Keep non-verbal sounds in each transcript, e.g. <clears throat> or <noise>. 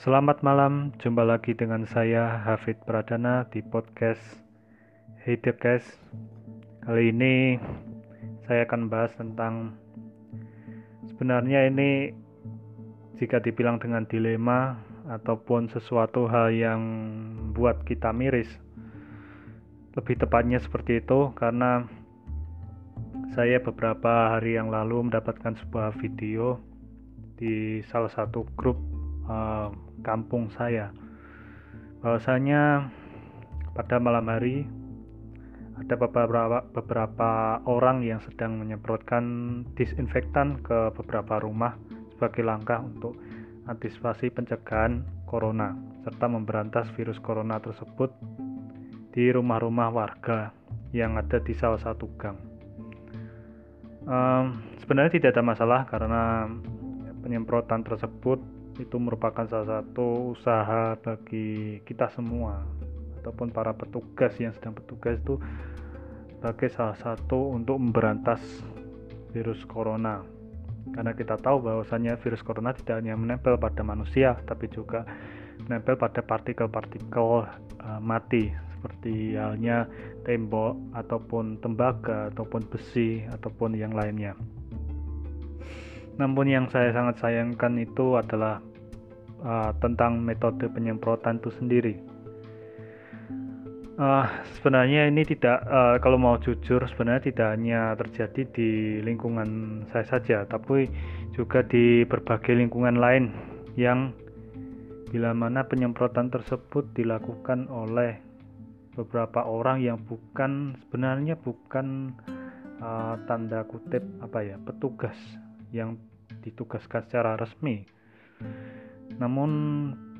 Selamat malam, jumpa lagi dengan saya Hafid Pradana di podcast Guys. Kali ini saya akan bahas tentang sebenarnya ini jika dibilang dengan dilema ataupun sesuatu hal yang buat kita miris. Lebih tepatnya seperti itu karena saya beberapa hari yang lalu mendapatkan sebuah video di salah satu grup uh, kampung saya bahwasanya pada malam hari ada beberapa beberapa orang yang sedang menyemprotkan disinfektan ke beberapa rumah sebagai langkah untuk antisipasi pencegahan corona serta memberantas virus corona tersebut di rumah-rumah warga yang ada di salah satu gang. Um, sebenarnya tidak ada masalah karena penyemprotan tersebut itu merupakan salah satu usaha bagi kita semua ataupun para petugas yang sedang bertugas itu sebagai salah satu untuk memberantas virus corona karena kita tahu bahwasanya virus corona tidak hanya menempel pada manusia tapi juga menempel pada partikel-partikel uh, mati seperti halnya tembok ataupun tembaga ataupun besi ataupun yang lainnya. Namun yang saya sangat sayangkan itu adalah uh, tentang metode penyemprotan itu sendiri. Uh, sebenarnya ini tidak uh, kalau mau jujur sebenarnya tidak hanya terjadi di lingkungan saya saja, tapi juga di berbagai lingkungan lain yang bila mana penyemprotan tersebut dilakukan oleh beberapa orang yang bukan sebenarnya bukan uh, tanda kutip apa ya petugas yang ditugaskan secara resmi namun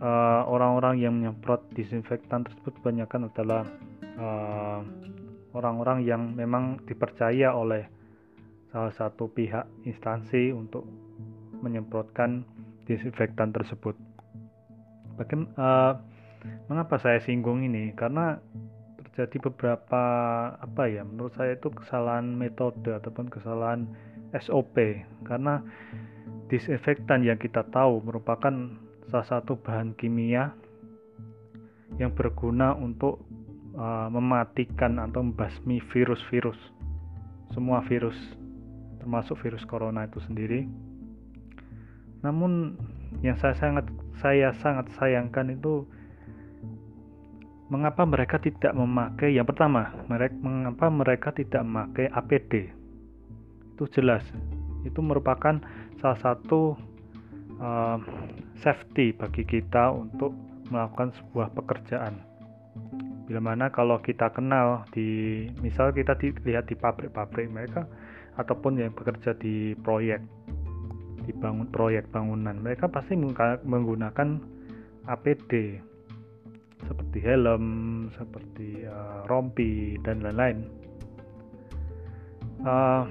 eh, orang-orang uh, yang menyemprot disinfektan tersebut kebanyakan adalah eh, orang-orang uh, yang memang dipercaya oleh salah satu pihak instansi untuk menyemprotkan disinfektan tersebut. Bagaimana, uh, mengapa saya singgung ini? Karena terjadi beberapa apa ya menurut saya itu kesalahan metode ataupun kesalahan SOP karena disinfektan yang kita tahu merupakan salah satu bahan kimia yang berguna untuk uh, mematikan atau membasmi virus-virus. Semua virus termasuk virus corona itu sendiri. Namun yang saya sangat saya sangat sayangkan itu mengapa mereka tidak memakai yang pertama mereka mengapa mereka tidak memakai APD itu jelas. Itu merupakan salah satu uh, safety bagi kita untuk melakukan sebuah pekerjaan. Bila mana kalau kita kenal di misal kita dilihat di pabrik-pabrik mereka ataupun yang bekerja di proyek dibangun proyek bangunan mereka pasti menggunakan APD seperti helm, seperti uh, rompi dan lain-lain. Uh,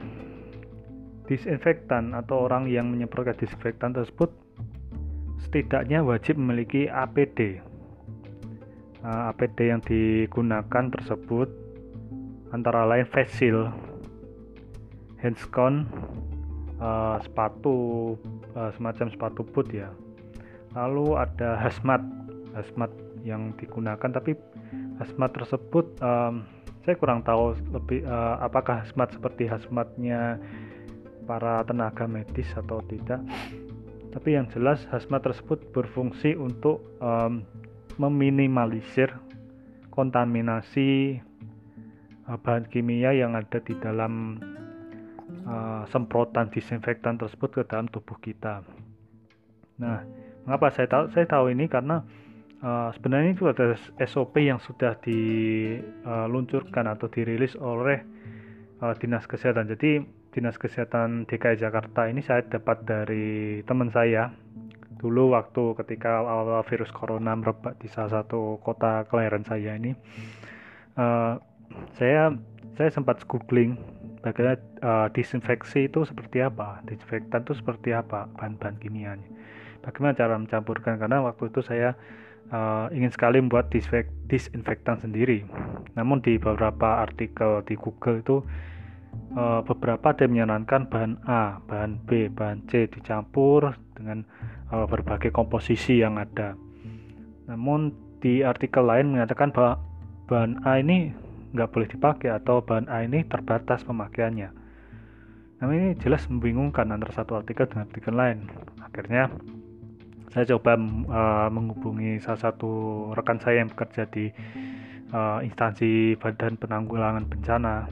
disinfektan atau orang yang menyemprotkan disinfektan tersebut setidaknya wajib memiliki APD. Nah, APD yang digunakan tersebut antara lain face shield, handscon, uh, sepatu uh, semacam sepatu boot ya. Lalu ada hazmat, hazmat yang digunakan tapi hazmat tersebut um, saya kurang tahu lebih uh, apakah hazmat seperti hazmatnya para tenaga medis atau tidak tapi yang jelas hazmat tersebut berfungsi untuk um, meminimalisir kontaminasi uh, bahan kimia yang ada di dalam uh, semprotan disinfektan tersebut ke dalam tubuh kita. Nah, mengapa saya tahu? Saya tahu ini karena uh, sebenarnya itu ada SOP yang sudah diluncurkan atau dirilis oleh uh, dinas kesehatan. Jadi Dinas Kesehatan DKI Jakarta ini saya dapat dari teman saya. Dulu waktu ketika awal virus corona merebak di salah satu kota kelahiran saya ini uh, saya saya sempat googling bagaimana uh, disinfeksi itu seperti apa disinfektan itu seperti apa bahan-bahan kimianya. Bagaimana cara mencampurkan karena waktu itu saya uh, ingin sekali membuat disinfektan sendiri. Namun di beberapa artikel di Google itu uh, beberapa ada yang menyarankan bahan A, bahan B, bahan C dicampur dengan uh, berbagai komposisi yang ada. Namun di artikel lain mengatakan bahwa bahan A ini nggak boleh dipakai atau bahan A ini terbatas pemakaiannya. Nah ini jelas membingungkan antara satu artikel dengan artikel lain. Akhirnya saya coba uh, menghubungi salah satu rekan saya yang bekerja di uh, instansi Badan Penanggulangan Bencana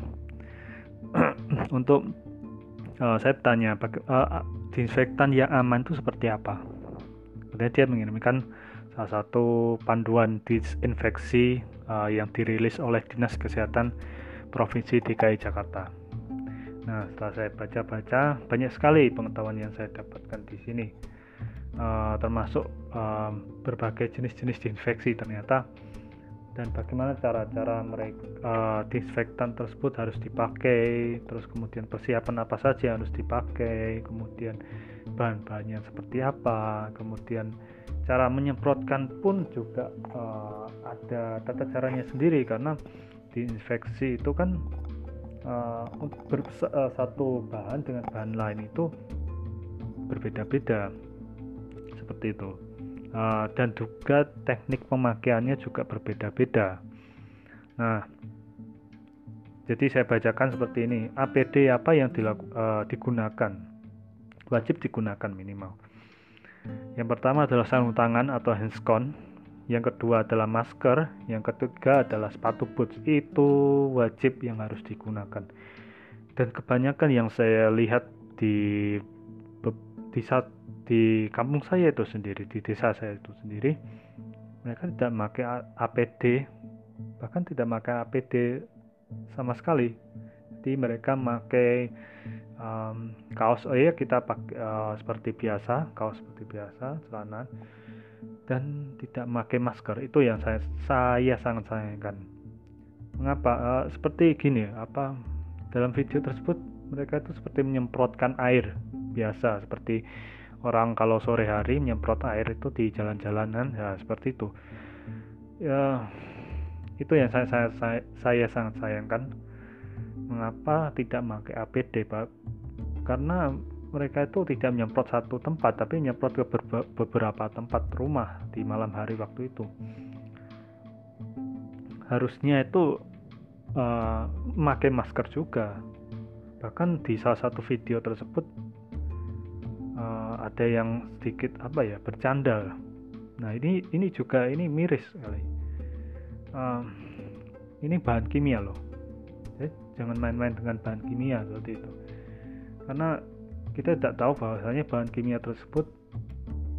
<clears throat> untuk uh, saya tanya uh, disinfektan yang aman itu seperti apa. Kemudian dia mengirimkan salah satu panduan disinfeksi uh, yang dirilis oleh Dinas Kesehatan Provinsi DKI Jakarta. Nah, setelah saya baca-baca, banyak sekali pengetahuan yang saya dapatkan di sini, uh, termasuk uh, berbagai jenis-jenis disinfeksi ternyata, dan bagaimana cara-cara mereka uh, disinfektan tersebut harus dipakai, terus kemudian persiapan apa saja yang harus dipakai, kemudian bahan-bahannya seperti apa, kemudian cara menyemprotkan pun juga uh, ada tata caranya sendiri. Karena diinfeksi itu kan uh, ber, satu bahan dengan bahan lain itu berbeda-beda. Seperti itu uh, dan juga teknik pemakaiannya juga berbeda-beda nah jadi saya bacakan seperti ini APD apa yang dilaku, uh, digunakan wajib digunakan minimal yang pertama adalah sarung tangan atau handscon. Yang kedua adalah masker. Yang ketiga adalah sepatu boots. Itu wajib yang harus digunakan. Dan kebanyakan yang saya lihat di di saat di kampung saya itu sendiri, di desa saya itu sendiri, mereka tidak memakai APD, bahkan tidak memakai APD sama sekali. Jadi mereka memakai um, kaos oh iya kita pakai uh, seperti biasa kaos seperti biasa celana dan tidak memakai masker. Itu yang saya saya sangat sayangkan mengapa? Uh, seperti gini apa dalam video tersebut mereka itu seperti menyemprotkan air biasa seperti orang kalau sore hari menyemprot air itu di jalan-jalanan ya seperti itu. Ya itu yang saya saya saya, saya sangat sayangkan. Mengapa tidak memakai APD Pak? Karena mereka itu tidak menyemprot satu tempat tapi menyemprot ke beberapa tempat rumah di malam hari waktu itu. Harusnya itu uh, memakai masker juga. Bahkan di salah satu video tersebut uh, ada yang sedikit apa ya bercanda. Nah ini ini juga ini miris sekali. Uh, ini bahan kimia loh. Jadi, jangan main-main dengan bahan kimia seperti itu. Karena kita tidak tahu bahwasanya bahan kimia tersebut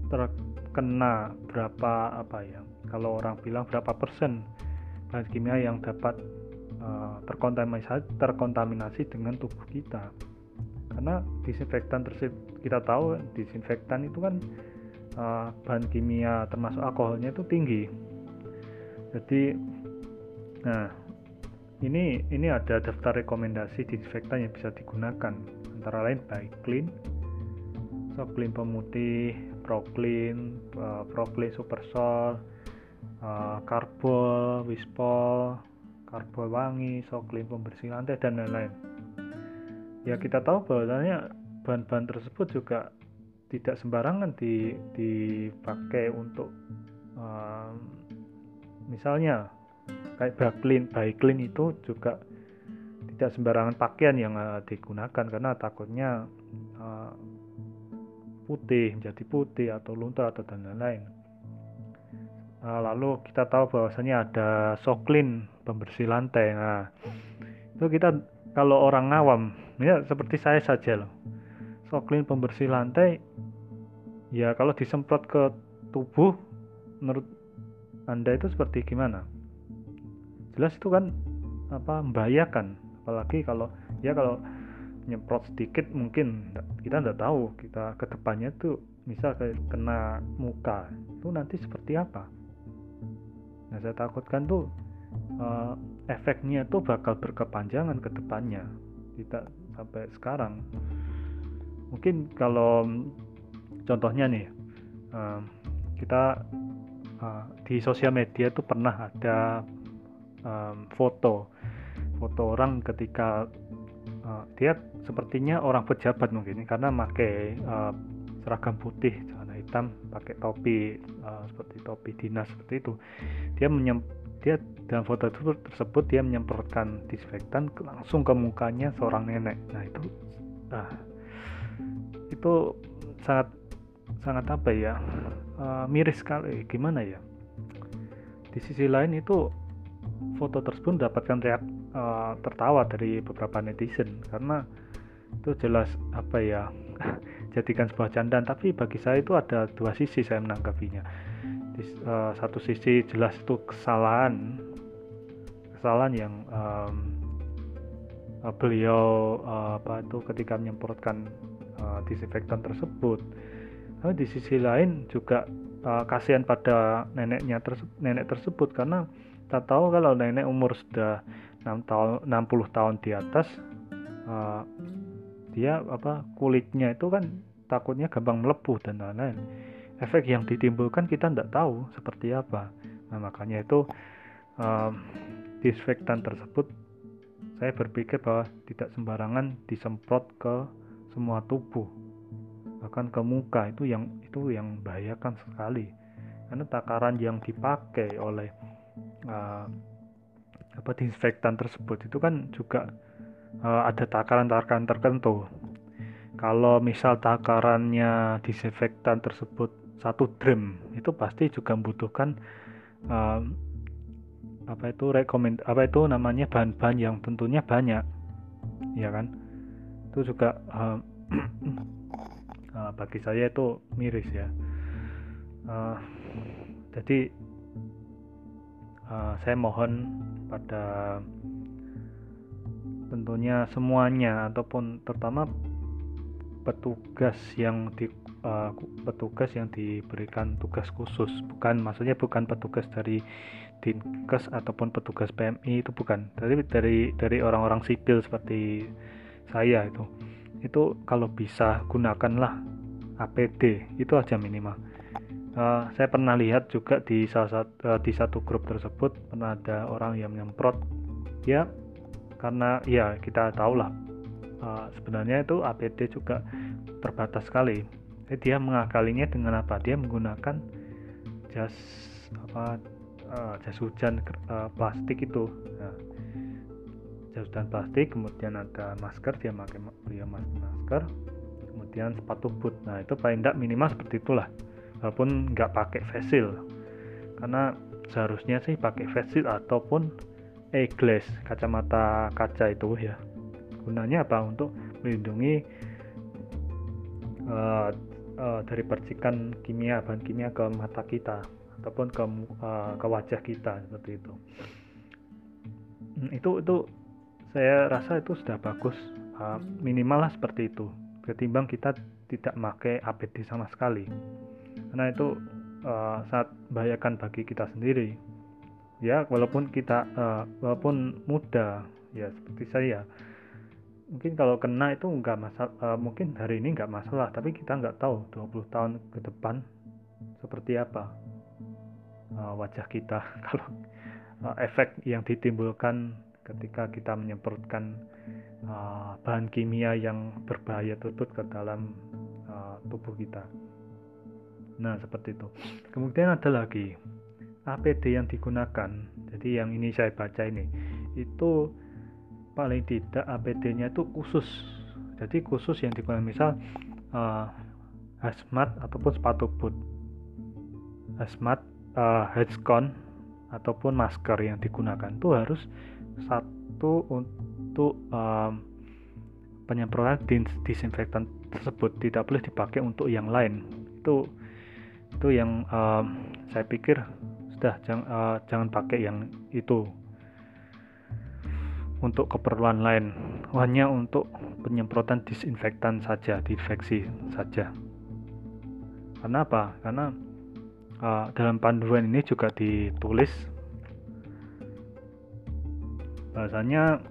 terkena berapa apa ya kalau orang bilang berapa persen bahan kimia yang dapat uh, terkontaminasi terkontaminasi dengan tubuh kita. Karena disinfektan tersebut kita tahu disinfektan itu kan uh, bahan kimia termasuk alkoholnya itu tinggi. Jadi nah ini ini ada daftar rekomendasi disinfektan yang bisa digunakan. Antara lain baik clean clean pemutih proclean uh, proclean supersol uh, karbol wispol karbol wangi clean pembersih lantai dan lain-lain. Ya kita tahu bahwasanya bahan-bahan tersebut juga tidak sembarangan di, dipakai untuk um, misalnya kayak baklin baiklin itu juga tidak sembarangan pakaian yang uh, digunakan karena takutnya uh, putih menjadi putih atau luntur atau dan lain-lain. Uh, lalu kita tahu bahwasanya ada soklin pembersih lantai. Nah, itu kita kalau orang awam, ya seperti saya saja loh. Soklin pembersih lantai, ya kalau disemprot ke tubuh, menurut anda itu seperti gimana? jelas itu kan apa membahayakan. Apalagi kalau ya kalau nyemprot sedikit mungkin kita tidak tahu kita ke depannya tuh misal kena muka. Itu nanti seperti apa? Nah saya takutkan tuh uh, efeknya tuh bakal berkepanjangan ke depannya. Tidak sampai sekarang mungkin kalau contohnya nih uh, kita uh, di sosial media tuh pernah ada um, foto. Foto orang ketika dia sepertinya orang pejabat mungkin karena pakai seragam putih celana hitam pakai topi seperti topi dinas seperti itu. Dia menyem dia dalam foto tersebut dia menyemprotkan disinfektan langsung ke mukanya seorang nenek. Nah itu nah itu sangat sangat apa ya uh, miris sekali. Gimana ya? Di sisi lain itu foto tersebut mendapatkan reak uh, tertawa dari beberapa netizen. Karena itu jelas apa ya <laughs> jadikan sebuah candaan tapi bagi saya itu ada dua sisi saya menanggapinya. Di uh, satu sisi jelas itu kesalahan kesalahan yang um, beliau uh, apa itu ketika menyemprotkan uh, disinfektan tersebut. Tapi di sisi lain juga uh, kasihan pada neneknya terse nenek tersebut karena kita tahu kalau nenek umur sudah 6 tahun 60 tahun di atas uh, dia apa kulitnya itu kan takutnya gampang melepuh dan lain-lain. Efek yang ditimbulkan kita tidak tahu seperti apa. Nah makanya itu um, disinfektan tersebut saya berpikir bahwa tidak sembarangan disemprot ke semua tubuh bahkan ke muka itu yang itu yang bahayakan sekali karena takaran yang dipakai oleh uh, apa disinfektan tersebut itu kan juga uh, ada takaran-takaran tertentu. Kalau misal takarannya disinfektan tersebut satu drum itu pasti juga membutuhkan uh, apa itu rekomend apa itu namanya bahan-bahan yang tentunya banyak, ya kan? Itu juga uh, uh, <clears throat> bagi saya itu miris ya. Uh, jadi uh, saya mohon pada tentunya semuanya ataupun terutama petugas yang di uh, petugas yang diberikan tugas khusus bukan maksudnya bukan petugas dari dinkes ataupun petugas PMI itu bukan dari dari dari orang-orang sipil seperti saya itu. Itu kalau bisa gunakanlah APD itu aja minimal. Uh, saya pernah lihat juga di salah satu uh, di satu grup tersebut pernah ada orang yang menyemprot ya karena ya kita tahu lah uh, sebenarnya itu APD juga terbatas sekali. Jadi dia mengakalinya dengan apa? Dia menggunakan jas apa uh, jas hujan uh, plastik itu. Nah, jas hujan plastik kemudian ada masker dia pakai dia masker kemudian sepatu boot. Nah itu paling tidak minimal seperti itulah walaupun nggak pakai face shield. Karena seharusnya sih pakai face shield ataupun e-glass kacamata kaca itu ya. Gunanya apa? Untuk melindungi uh, uh, dari percikan kimia bahan kimia ke mata kita ataupun ke uh, ke wajah kita seperti itu. Hmm, itu itu saya rasa itu sudah bagus. Uh, minimal lah seperti itu. Ketimbang kita tidak pakai APD sama sekali. Karena itu uh, sangat membahayakan bagi kita sendiri. Ya walaupun kita uh, walaupun muda ya seperti saya. Mungkin kalau kena itu nggak masalah mungkin hari ini nggak masalah tapi kita nggak tahu 20 tahun ke depan seperti apa wajah kita. <laughs> Kalau efek yang ditimbulkan ketika kita menyemprotkan uh, bahan kimia yang berbahaya tersebut ke dalam uh, tubuh kita. Nah, seperti itu. Kemudian ada lagi APD yang digunakan. Jadi yang ini saya baca ini itu paling tidak APD-nya itu khusus. Jadi khusus yang digunakan misal uh, hazmat ataupun sepatu boot. Hazmat, uh, headcon ataupun masker yang digunakan itu harus satu untuk um, penyemprotan disinfektan tersebut tidak boleh dipakai untuk yang lain. Itu itu yang uh, saya pikir sudah jangan uh, jangan pakai yang itu. Untuk keperluan lain hanya untuk penyemprotan disinfektan saja disinfeksi saja. Karena apa? Karena uh, dalam panduan ini juga ditulis bahasanya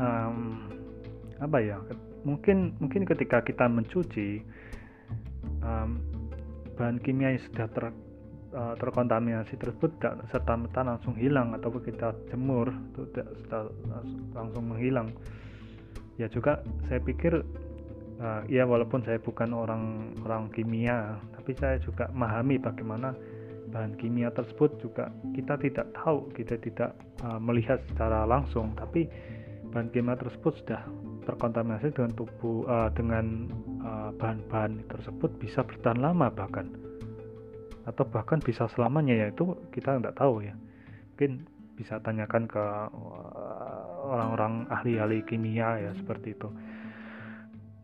um, apa ya mungkin mungkin ketika kita mencuci um, bahan kimia yang sudah ter, uh, terkontaminasi tersebut tidak serta merta langsung hilang atau kita jemur itu tidak langsung menghilang. Ya juga saya pikir uh, ya walaupun saya bukan orang orang kimia tapi saya juga memahami bagaimana bahan kimia tersebut juga kita tidak tahu kita tidak uh, melihat secara langsung. Tapi bahan kimia tersebut sudah terkontaminasi dengan tubuh uh, dengan bahan-bahan uh, tersebut bisa bertahan lama bahkan. Atau bahkan bisa selamanya yaitu kita tidak tahu ya. Mungkin bisa tanyakan ke orang-orang ahli-ahli kimia ya seperti itu.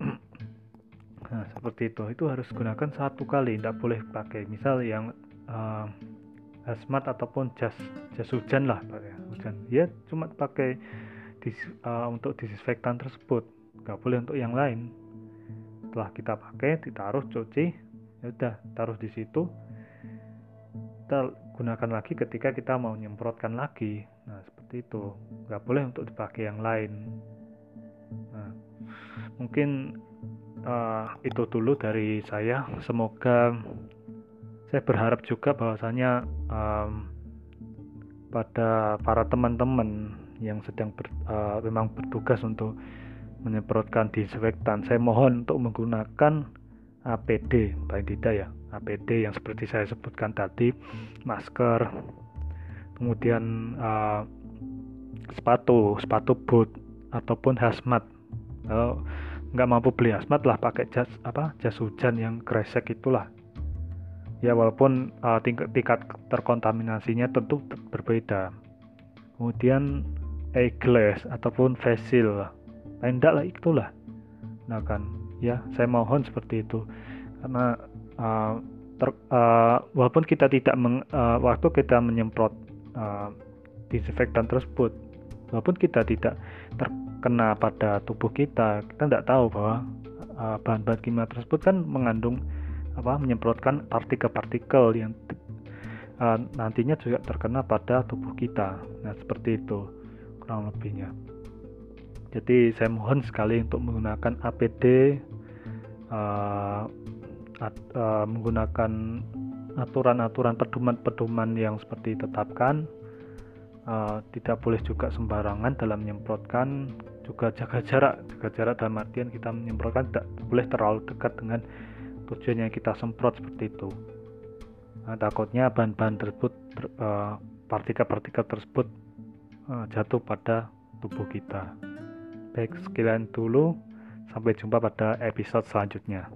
<clears throat> Nah seperti itu. Itu harus gunakan satu kali tidak boleh pakai. Misal yang uh, hazmat ataupun jas jas hujan lah pakai hujan. Ya cuma pakai dis, uh, untuk disinfektan tersebut. Nggak boleh untuk yang lain. Setelah kita pakai ditaruh cuci ya udah taruh di situ. Kita gunakan lagi ketika kita mau nyemprotkan lagi. Nah seperti itu. Nggak boleh untuk dipakai yang lain. Nah mungkin uh, itu dulu dari saya. Semoga saya berharap juga bahwasanya um, pada para teman-teman yang sedang ber, uh, memang bertugas untuk menyemprotkan disinfektan saya mohon untuk menggunakan APD paling tidak ya APD yang seperti saya sebutkan tadi masker kemudian uh, sepatu sepatu boot ataupun hazmat. Kalau nggak mampu beli hazmat lah pakai jas apa jas hujan yang kresek itulah ya walaupun uh, tingkat, tingkat terkontaminasinya tentu berbeda. Kemudian e-glass ataupun facial paling lah itulah. Nah kan ya saya mohon seperti itu. Karena uh, ter, uh, walaupun kita tidak meng, uh, waktu kita menyemprot uh, disinfektan tersebut walaupun kita tidak terkena pada tubuh kita kita tidak tahu bahwa bahan-bahan uh, kimia tersebut kan mengandung apa menyemprotkan partikel-partikel yang uh, nantinya juga terkena pada tubuh kita. Nah seperti itu kurang lebihnya. Jadi saya mohon sekali untuk menggunakan APD uh, at, uh, menggunakan aturan-aturan pedoman-pedoman yang seperti ditetapkan. Uh, tidak boleh juga sembarangan dalam menyemprotkan juga jaga jarak jaga jarak dalam artian kita menyemprotkan tidak boleh terlalu dekat dengan tujuan yang kita semprot seperti itu. Nah, takutnya bahan-bahan tersebut partikel-partikel tersebut uh, jatuh pada tubuh kita. Baik sekian dulu. Sampai jumpa pada episode selanjutnya